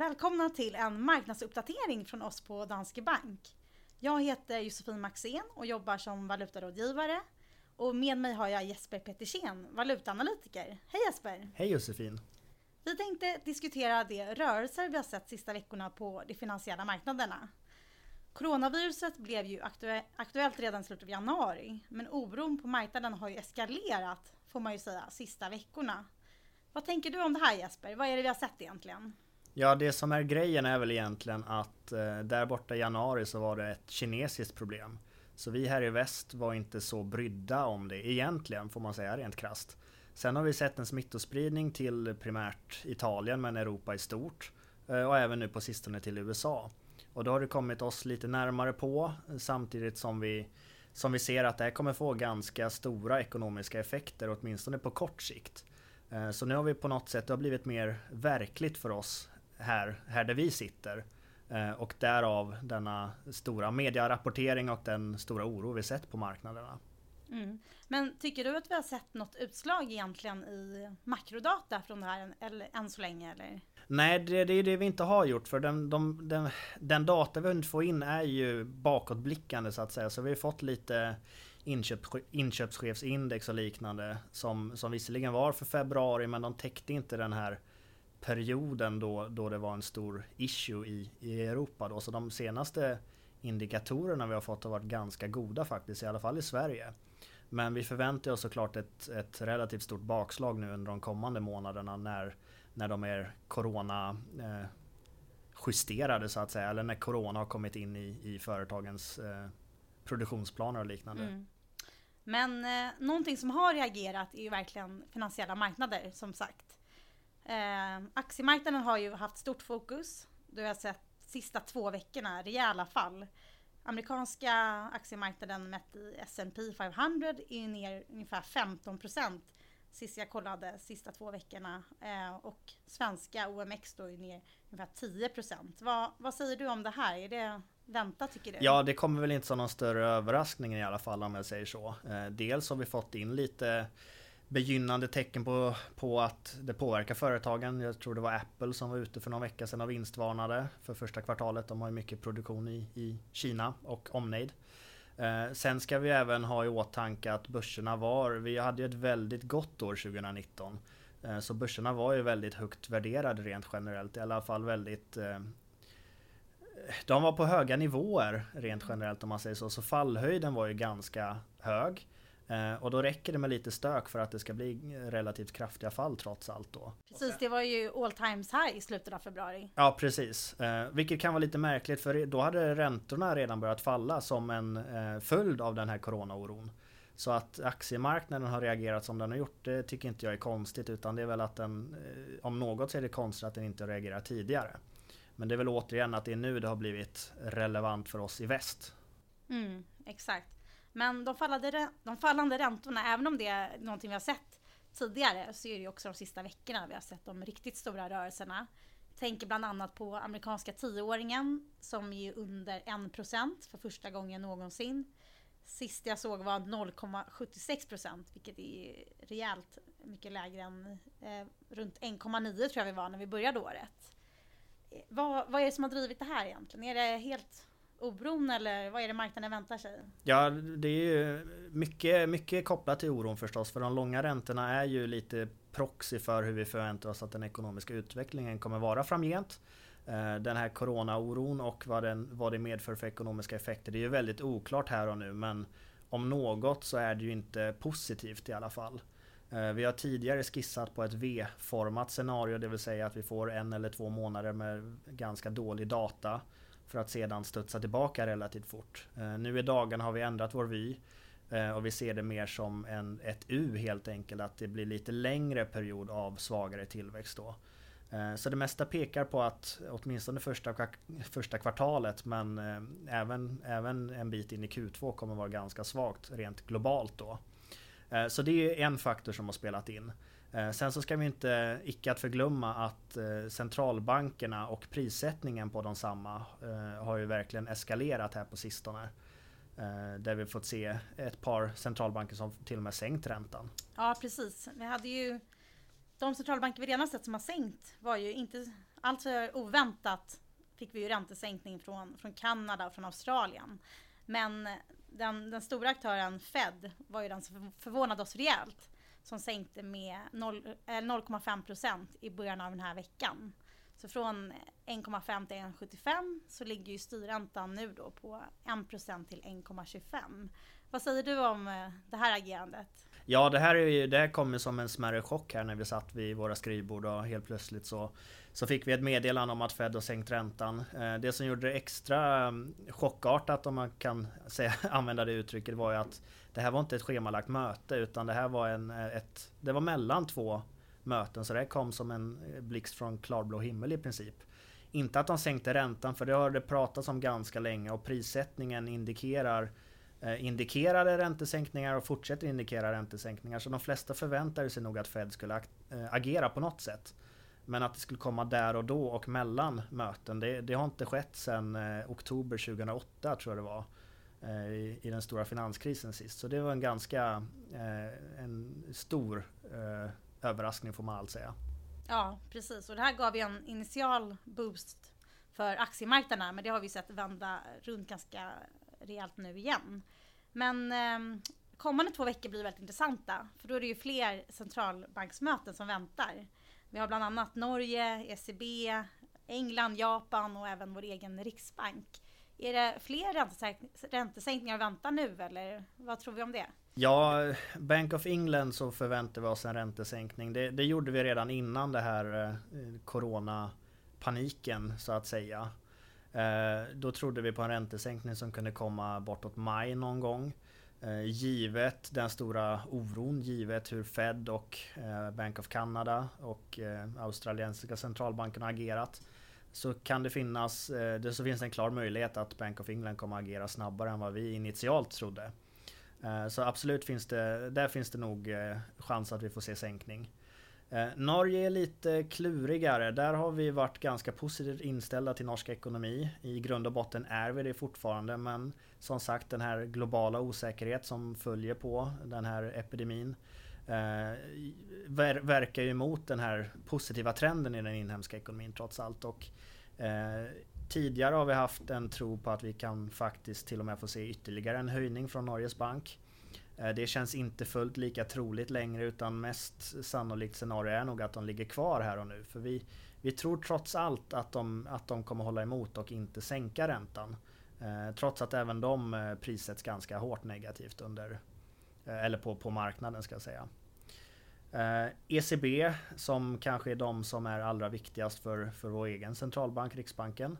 Välkomna till en marknadsuppdatering från oss på Danske Bank. Jag heter Josefin Maxén och jobbar som valutarådgivare. Och med mig har jag Jesper Petersen, valutaanalytiker. Hej Jesper! Hej Josefin! Vi tänkte diskutera de rörelser vi har sett sista veckorna på de finansiella marknaderna. Coronaviruset blev ju aktu aktuellt redan i slutet av januari, men oron på marknaden har ju eskalerat, får man ju säga, sista veckorna. Vad tänker du om det här Jesper? Vad är det vi har sett egentligen? Ja, det som är grejen är väl egentligen att eh, där borta i januari så var det ett kinesiskt problem. Så vi här i väst var inte så brydda om det egentligen, får man säga rent krast. Sen har vi sett en smittospridning till primärt Italien men Europa i stort. Eh, och även nu på sistone till USA. Och då har det kommit oss lite närmare på samtidigt som vi, som vi ser att det här kommer få ganska stora ekonomiska effekter, åtminstone på kort sikt. Eh, så nu har vi på något sätt, det har blivit mer verkligt för oss här, här där vi sitter. Eh, och därav denna stora mediarapportering och den stora oro vi sett på marknaderna. Mm. Men tycker du att vi har sett något utslag egentligen i makrodata från det här eller, än så länge? Eller? Nej, det, det är det vi inte har gjort för den, de, den, den data vi hunnit få in är ju bakåtblickande så att säga. Så vi har fått lite inköp, inköpschefsindex och liknande som, som visserligen var för februari men de täckte inte den här perioden då, då det var en stor issue i, i Europa. Då. Så de senaste indikatorerna vi har fått har varit ganska goda faktiskt, i alla fall i Sverige. Men vi förväntar oss såklart ett, ett relativt stort bakslag nu under de kommande månaderna när, när de är corona eh, justerade så att säga, eller när corona har kommit in i, i företagens eh, produktionsplaner och liknande. Mm. Men eh, någonting som har reagerat är ju verkligen finansiella marknader som sagt. Eh, aktiemarknaden har ju haft stort fokus. Du har sett sista två veckorna rejäla fall. Amerikanska aktiemarknaden mätt i S&P 500 är ner ungefär 15 procent sist jag kollade sista två veckorna. Eh, och svenska OMX då är ner ungefär 10 procent. Vad, vad säger du om det här? Är det väntat, tycker du? Ja, det kommer väl inte som någon större överraskning i alla fall om jag säger så. Eh, dels har vi fått in lite begynnande tecken på, på att det påverkar företagen. Jag tror det var Apple som var ute för någon vecka sedan och vinstvarnade för första kvartalet. De har ju mycket produktion i, i Kina och omnejd. Eh, sen ska vi även ha i åtanke att börserna var, vi hade ju ett väldigt gott år 2019. Eh, så börserna var ju väldigt högt värderade rent generellt, i alla fall väldigt eh, de var på höga nivåer rent generellt om man säger så, så fallhöjden var ju ganska hög. Eh, och då räcker det med lite stök för att det ska bli relativt kraftiga fall trots allt då. Precis, det var ju all times high i slutet av februari. Ja precis, eh, vilket kan vara lite märkligt för då hade räntorna redan börjat falla som en eh, följd av den här coronaoron. Så att aktiemarknaden har reagerat som den har gjort, det tycker inte jag är konstigt utan det är väl att den, om något så är det konstigt att den inte reagerat tidigare. Men det är väl återigen att det är nu det har blivit relevant för oss i väst. Mm, exakt. Men de fallande, de fallande räntorna, även om det är någonting vi har sett tidigare, så är det också de sista veckorna vi har sett de riktigt stora rörelserna. Tänker bland annat på amerikanska tioåringen som är under 1% för första gången någonsin. Sist jag såg var 0,76% vilket är rejält mycket lägre än eh, runt 1,9 tror jag vi var när vi började året. Eh, vad, vad är det som har drivit det här egentligen? Är det helt oron eller vad är det marknaden väntar sig? Ja, det är ju mycket, mycket kopplat till oron förstås. För de långa räntorna är ju lite proxy för hur vi förväntar oss att den ekonomiska utvecklingen kommer vara framgent. Eh, den här coronaoron och vad, den, vad det medför för ekonomiska effekter. Det är ju väldigt oklart här och nu men om något så är det ju inte positivt i alla fall. Eh, vi har tidigare skissat på ett V-format scenario, det vill säga att vi får en eller två månader med ganska dålig data för att sedan studsa tillbaka relativt fort. Eh, nu i dagarna har vi ändrat vår vy eh, och vi ser det mer som en, ett U helt enkelt, att det blir lite längre period av svagare tillväxt då. Eh, så det mesta pekar på att åtminstone första, första kvartalet men eh, även, även en bit in i Q2 kommer vara ganska svagt rent globalt då. Eh, så det är en faktor som har spelat in. Eh, sen så ska vi inte icke att förglömma att eh, centralbankerna och prissättningen på de samma eh, har ju verkligen eskalerat här på sistone. Där vi fått se ett par centralbanker som till och med sänkt räntan. Ja precis. Vi hade ju de centralbanker vi redan sett som har sänkt var ju inte alltför oväntat fick vi ju räntesänkning från, från Kanada och från Australien. Men den, den stora aktören Fed var ju den som förvånade oss rejält. Som sänkte med 0,5 eh, procent i början av den här veckan. Så från 1,5 till 1,75 så ligger ju styrräntan nu då på 1 procent till 1,25. Vad säger du om eh, det här agerandet? Ja, det här, är ju, det här kom ju som en smärre chock här när vi satt vid våra skrivbord och helt plötsligt så, så fick vi ett meddelande om att Fed har sänkt räntan. Eh, det som gjorde det extra chockartat om man kan säga, använda det uttrycket var ju att det här var inte ett schemalagt möte utan det här var en, ett, det var mellan två möten så det kom som en blixt från klarblå himmel i princip. Inte att de sänkte räntan för det har det pratats om ganska länge och prissättningen indikerar Eh, indikerade räntesänkningar och fortsätter indikera räntesänkningar. Så de flesta förväntade sig nog att Fed skulle eh, agera på något sätt. Men att det skulle komma där och då och mellan möten, det, det har inte skett sedan eh, oktober 2008 tror jag det var. Eh, I, I, den stora finanskrisen sist. Så det var en ganska eh, en stor eh, överraskning får man allt säga. Ja precis och det här gav ju en initial boost för aktiemarknaderna men det har vi sett vända runt ganska rejält nu igen. Men eh, kommande två veckor blir väldigt intressanta. För då är det ju fler centralbanksmöten som väntar. Vi har bland annat Norge, ECB, England, Japan och även vår egen riksbank. Är det fler räntesänkningar att vänta nu eller vad tror vi om det? Ja, Bank of England så förväntar vi oss en räntesänkning. Det, det gjorde vi redan innan det här eh, coronapaniken så att säga. Eh, då trodde vi på en räntesänkning som kunde komma bortåt maj någon gång. Eh, givet den stora oron, givet hur Fed och eh, Bank of Canada och eh, australiensiska centralbanken har agerat. Så kan det finnas, eh, det så finns en klar möjlighet att Bank of England kommer att agera snabbare än vad vi initialt trodde. Eh, så absolut finns det, där finns det nog eh, chans att vi får se sänkning. Norge är lite klurigare. Där har vi varit ganska positivt inställda till norsk ekonomi. I grund och botten är vi det fortfarande men som sagt den här globala osäkerhet som följer på den här epidemin Eh, ver verkar ju emot den här positiva trenden i den inhemska ekonomin trots allt. Och, eh, tidigare har vi haft en tro på att vi kan faktiskt till och med få se ytterligare en höjning från Norges bank. Eh, det känns inte fullt lika troligt längre utan mest sannolikt scenario är nog att de ligger kvar här och nu. För vi, vi tror trots allt att de, att de kommer hålla emot och inte sänka räntan. Eh, trots att även de eh, prissätts ganska hårt negativt under eh, eller på, på marknaden ska jag säga. Eh, ECB som kanske är de som är allra viktigast för, för vår egen centralbank, Riksbanken.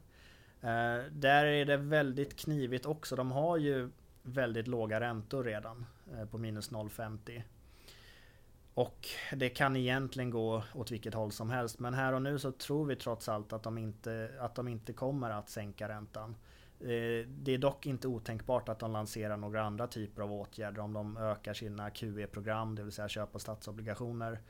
Eh, där är det väldigt knivigt också. De har ju väldigt låga räntor redan eh, på minus 0,50. Och det kan egentligen gå åt vilket håll som helst. Men här och nu så tror vi trots allt att de inte, att de inte kommer att sänka räntan. Eh, det är dock inte otänkbart att de lanserar några andra typer av åtgärder om de ökar sina QE-program, det vill säga köpa statsobligationer.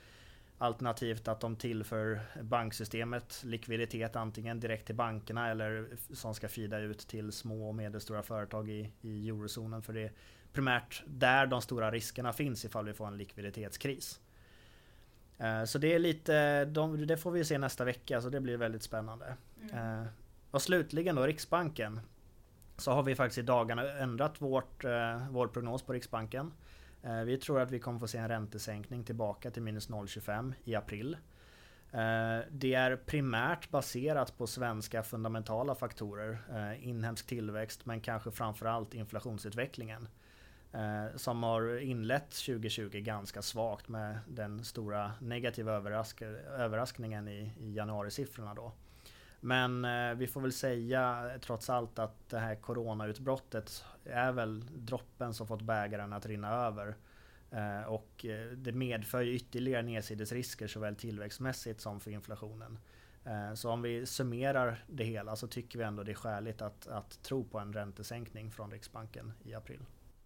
Alternativt att de tillför banksystemet likviditet antingen direkt till bankerna eller som ska fida ut till små och medelstora företag i, i eurozonen. För det är primärt där de stora riskerna finns ifall vi får en likviditetskris. Eh, så det är lite, det får vi se nästa vecka så det blir väldigt spännande. Mm. Eh, och slutligen då Riksbanken. Så har vi faktiskt i dagarna ändrat vårt, eh, vår prognos på Riksbanken. Eh, vi tror att vi kommer få se en räntesänkning tillbaka till minus 0,25 i april. Eh, det är primärt baserat på svenska fundamentala faktorer. Eh, inhemsk tillväxt men kanske framförallt inflationsutvecklingen. Eh, som har inlett 2020 ganska svagt med den stora negativa överrask överraskningen i, i januarisiffrorna då. Men eh, vi får väl säga trots allt att det här coronautbrottet är väl droppen som fått bägaren att rinna över. Eh, och eh, det medför ytterligare nedsidesrisker såväl tillväxtmässigt som för inflationen. Eh, så om vi summerar det hela så tycker vi ändå det är skäligt att, att tro på en räntesänkning från Riksbanken i april.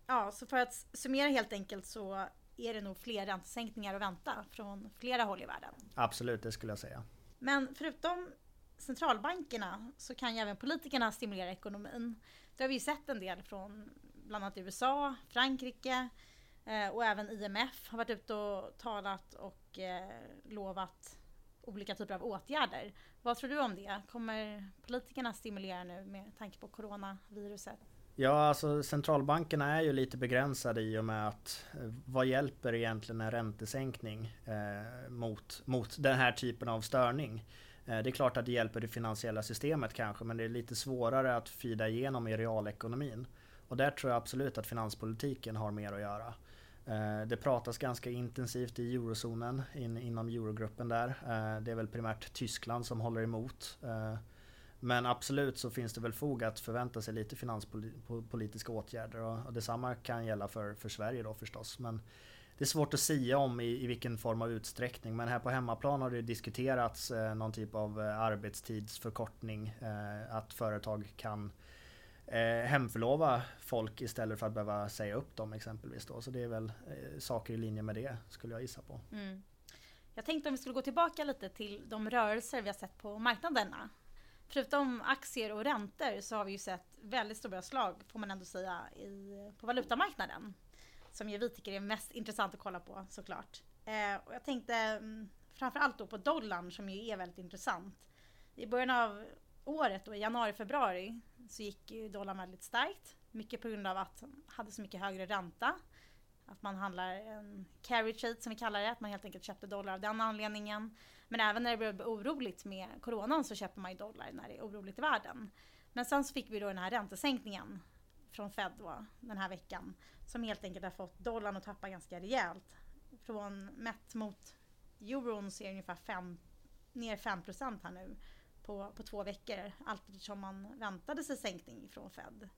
Ja, så för att summera helt enkelt så är det nog fler räntesänkningar att vänta från flera håll i världen. Absolut, det skulle jag säga. Men förutom centralbankerna så kan ju även politikerna stimulera ekonomin. Det har vi ju sett en del från bland annat USA, Frankrike eh, och även IMF har varit ute och talat och eh, lovat olika typer av åtgärder. Vad tror du om det? Kommer politikerna stimulera nu med tanke på coronaviruset? Ja, alltså centralbankerna är ju lite begränsade i och med att eh, vad hjälper egentligen en räntesänkning eh, mot, mot den här typen av störning? Eh, det är klart att det hjälper det finansiella systemet kanske, men det är lite svårare att fida igenom i realekonomin. Och där tror jag absolut att finanspolitiken har mer att göra. Eh, det pratas ganska intensivt i eurozonen in, inom eurogruppen där. Eh, det är väl primärt Tyskland som håller emot. Men absolut så finns det väl fog att förvänta sig lite finanspolitiska åtgärder och, detsamma kan gälla för, för Sverige då förstås. Men det är svårt att säga om i, i vilken form av utsträckning. Men här på hemmaplan har det diskuterats eh, någon typ av eh, arbetstidsförkortning. Eh, att företag kan eh, hemförlova folk istället för att behöva säga upp dem exempelvis. Då. Så det är väl eh, saker i linje med det skulle jag gissa på. Mm. Jag tänkte om vi skulle gå tillbaka lite till de rörelser vi har sett på marknaderna. Förutom aktier och räntor så har vi ju sett väldigt stora slag, får man ändå säga, i, på valutamarknaden. Som ju vi tycker är mest intressant att kolla på såklart. Eh, och jag tänkte mm, framförallt då på dollarn som ju är väldigt intressant. I början av året, då, i januari-februari, så gick ju dollarn väldigt starkt. Mycket på grund av att man hade så mycket högre ränta. Att man handlar en carry trade som vi kallar det, att man helt enkelt köpte dollar av den anledningen. Men även när det blev oroligt med coronan så köper man ju dollar när det är oroligt i världen. Men sen så fick vi då den här räntesänkningen från Fed då, den här veckan. Som helt enkelt har fått dollarn att tappa ganska rejält. Från mätt mot euron så är det ungefär fem, ner 5% här nu på, på två veckor. Allt eftersom man väntade sig sänkning från Fed.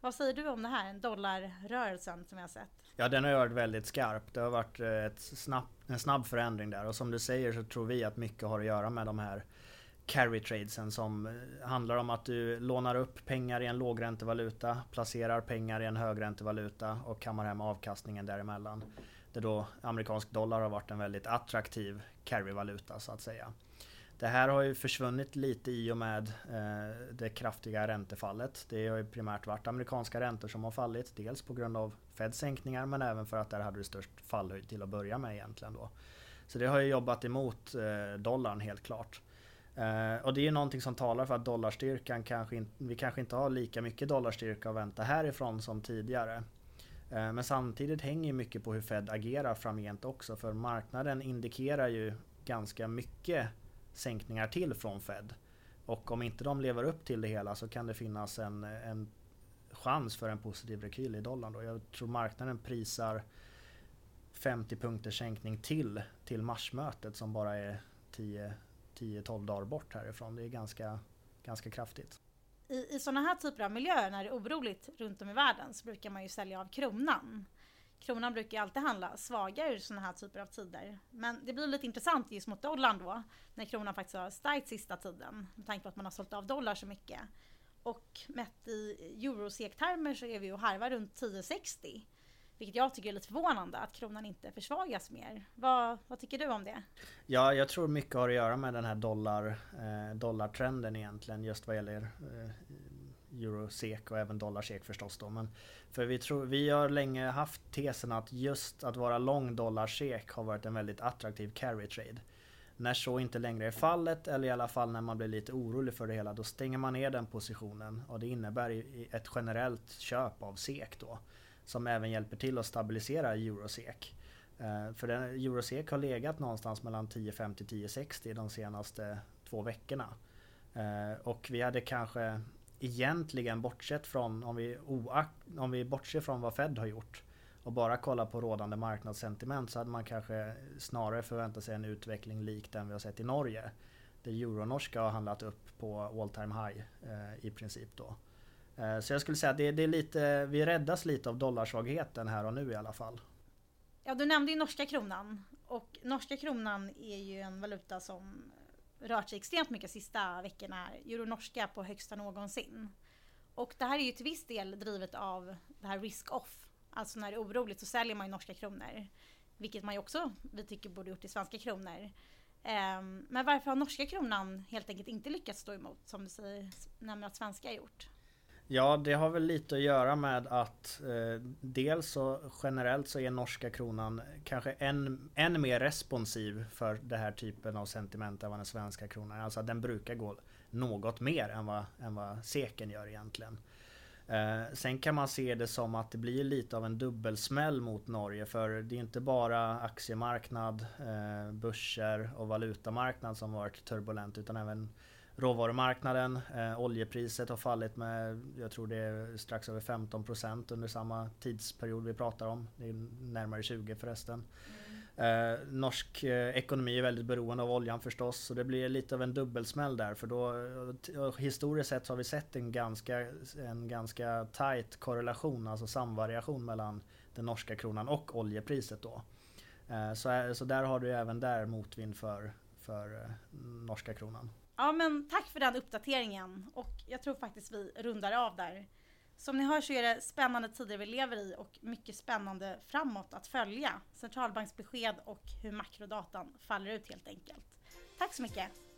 Vad säger du om det här, dollarrörelsen som vi har sett? Ja den har varit väldigt skarp. Det har varit ett snabb, en snabb förändring där och som du säger så tror vi att mycket har att göra med de här carry tradesen som eh, handlar om att du lånar upp pengar i en lågräntevaluta, placerar pengar i en högräntevaluta och kammar hem avkastningen däremellan. Där då amerikansk dollar har varit en väldigt attraktiv carry-valuta så att säga. Det här har ju försvunnit lite i och med eh, det kraftiga räntefallet. Det har ju primärt varit amerikanska räntor som har fallit. Dels på grund av Feds sänkningar men även för att där hade det störst fallhöjd till att börja med egentligen då. Så det har ju jobbat emot eh, dollarn helt klart. Uh, och det är ju någonting som talar för att dollarstyrkan kanske inte, vi kanske inte har lika mycket dollarstyrka att vänta härifrån som tidigare. Uh, men samtidigt hänger mycket på hur Fed agerar framgent också för marknaden indikerar ju ganska mycket sänkningar till från Fed. Och om inte de lever upp till det hela så kan det finnas en, en chans för en positiv rekyl i dollarn. Då. Jag tror marknaden prisar 50 punkters sänkning till till marsmötet som bara är 10 10-12 dagar bort härifrån. Det är ganska, ganska kraftigt. I, I sådana här typer av miljöer när det är oroligt runt om i världen så brukar man ju sälja av kronan kronan brukar ju alltid handla svagare i sådana här typer av tider. Men det blir lite intressant just mot dollarn då, när kronan faktiskt har stärkt sista tiden, med tanke på att man har sålt av dollar så mycket. Och mätt i eurosek-termer så är vi ju harvar runt 10,60. Vilket jag tycker är lite förvånande att kronan inte försvagas mer. Vad, vad tycker du om det? Ja, jag tror mycket har att göra med den här dollar, eh, dollartrenden egentligen just vad gäller eh, euro-SEK och även dollar-SEK förstås då. Men för vi, tror, vi har länge haft tesen att just att vara lång dollar-SEK har varit en väldigt attraktiv carry trade. När så inte längre är fallet, eller i alla fall när man blir lite orolig för det hela, då stänger man ner den positionen. Och det innebär ett generellt köp av SEK då. Som även hjälper till att stabilisera Eurosek. Eh, för den, har legat någonstans mellan 10,50-10,60 de senaste två veckorna. Eh, och vi hade kanske egentligen bortsett från om vi, om vi bortser från vad Fed har gjort och bara kollar på rådande marknadssentiment så hade man kanske snarare förväntat sig en utveckling lik den vi har sett i Norge. Där euronorska har handlat upp på all time high eh, i princip då. Eh, så jag skulle säga att det, det, är lite, vi räddas lite av dollarsvagheten här och nu i alla fall. Ja, du nämnde ju norska kronan. Och norska kronan är ju en valuta som rört sig extremt mycket sista veckorna. Euro-norska på högsta någonsin. Och det här är ju till viss del drivet av det här risk-off. Alltså när det är oroligt så säljer man ju norska kronor. Vilket man ju också, vi tycker, borde gjort i svenska kronor. Ehm, men varför har norska kronan helt enkelt inte lyckats stå emot som du säger, nämner att svenska har gjort? Ja, det har väl lite att göra med att eh, dels så generellt så är norska kronan kanske än, än mer responsiv för den här typen av sentiment än vad den svenska kronan är. Alltså den brukar gå något mer än vad, än vad seken gör egentligen. Eh, sen kan man se det som att det blir lite av en dubbelsmäll mot Norge för det är inte bara aktiemarknad, eh, börser och valutamarknad som varit turbulent utan även råvarumarknaden. Eh, oljepriset har fallit med, jag tror det är strax över 15% under samma tidsperiod vi pratar om. Det är närmare 20 förresten. Mm. Eh, norsk eh, ekonomi är väldigt beroende av oljan förstås, så det blir lite av en dubbelsmäll där. För då, eh, historiskt sett så har vi sett en ganska, en ganska tight korrelation, alltså samvariation mellan den norska kronan och oljepriset då. Eh, så, så där har du även där motvind för, för eh, norska kronan. Ja men tack för den uppdateringen och jag tror faktiskt vi rundar av där. Som ni hör så är det spännande tider vi lever i och mycket spännande framåt att följa. Centralbanksbesked och hur makrodatan faller ut helt enkelt. Tack så mycket!